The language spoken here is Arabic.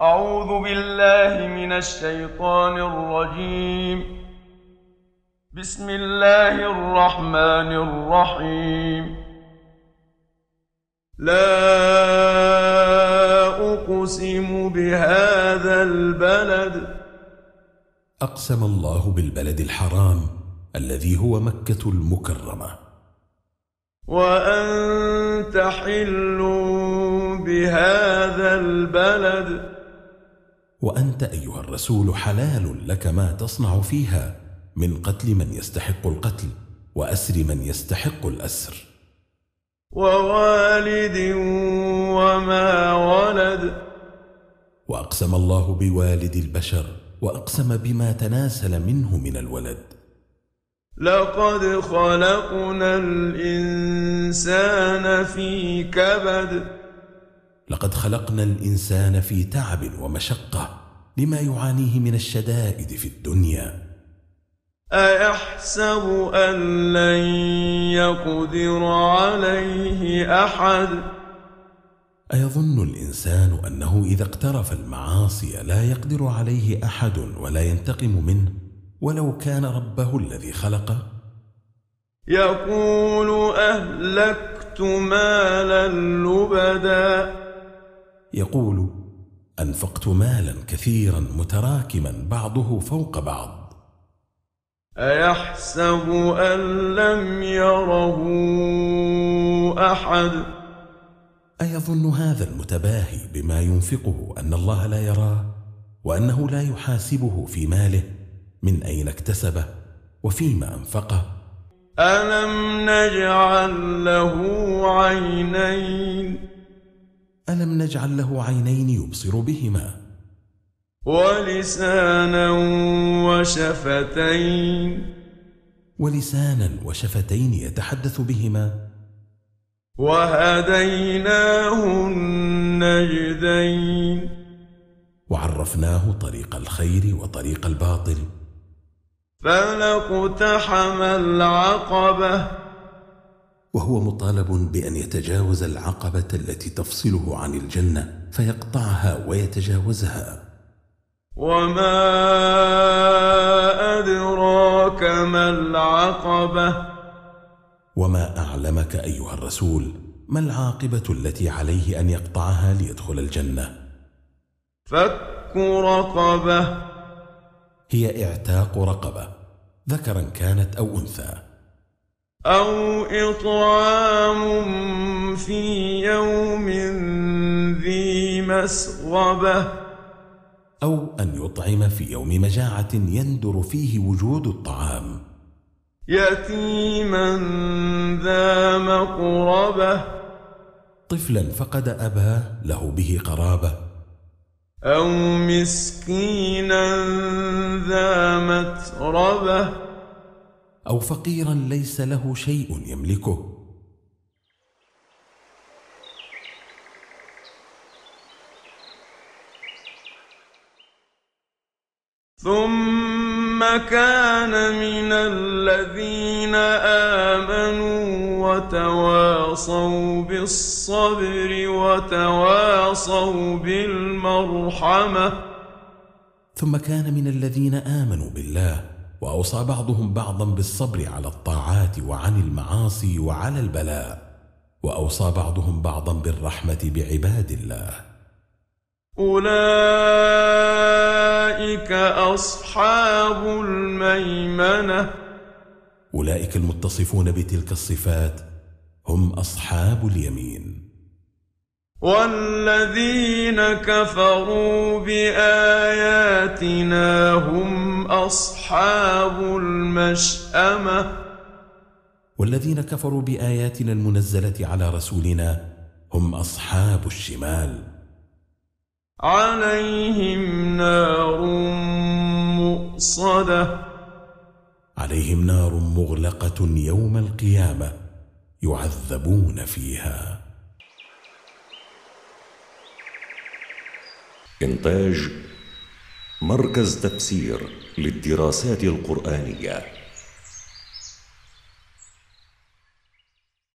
أعوذ بالله من الشيطان الرجيم. بسم الله الرحمن الرحيم. لا أقسم بهذا البلد. أقسم الله بالبلد الحرام الذي هو مكة المكرمة. وأنت حل بهذا البلد. وأنت أيها الرسول حلال لك ما تصنع فيها من قتل من يستحق القتل وأسر من يستحق الأسر. ووالد وما ولد. وأقسم الله بوالد البشر وأقسم بما تناسل منه من الولد. لقد خلقنا الإنسان في كبد. لقد خلقنا الإنسان في تعب ومشقة لما يعانيه من الشدائد في الدنيا. أيحسب أن لن يقدر عليه أحد؟ أيظن الإنسان أنه إذا اقترف المعاصي لا يقدر عليه أحد ولا ينتقم منه ولو كان ربه الذي خلقه يقول أهلكت مالا لبدا. يقول أنفقت مالا كثيرا متراكما بعضه فوق بعض. أيحسب أن لم يره أحد؟ أيظن هذا المتباهي بما ينفقه أن الله لا يراه وأنه لا يحاسبه في ماله من أين اكتسبه وفيما أنفقه؟ ألم نجعل له عينين؟ ألم نجعل له عينين يبصر بهما؟ ولسانا وشفتين. ولسانا وشفتين يتحدث بهما. وهديناه النجدين وعرفناه طريق الخير وطريق الباطل. فلاقتحم العقبة. وهو مطالب بأن يتجاوز العقبة التي تفصله عن الجنة فيقطعها ويتجاوزها. وما أدراك ما العقبة؟ وما اعلمك ايها الرسول؟ ما العاقبه التي عليه ان يقطعها ليدخل الجنه؟ فك رقبة. هي اعتاق رقبة ذكرا كانت أو أنثى. أو إطعام في يوم ذي مسغبة أو ان يطعم في يوم مجاعه يندر فيه وجود الطعام يتيما ذا مقربة طفلا فقد اباه له به قرابه أو مسكينا ذا متربة أو فقيرا ليس له شيء يملكه. ثم كان من الذين آمنوا وتواصوا بالصبر وتواصوا بالمرحمة. ثم كان من الذين آمنوا بالله. وأوصى بعضهم بعضا بالصبر على الطاعات وعن المعاصي وعلى البلاء وأوصى بعضهم بعضا بالرحمة بعباد الله. أولئك أصحاب الميمنة. أولئك المتصفون بتلك الصفات هم أصحاب اليمين. والذين كفروا بآياتنا هم أصحاب المشأمة. والذين كفروا بآياتنا المنزلة على رسولنا هم أصحاب الشمال. عليهم نار مؤصدة. عليهم نار مغلقة يوم القيامة يعذبون فيها. إنتاج مركز تفسير للدراسات القرآنية.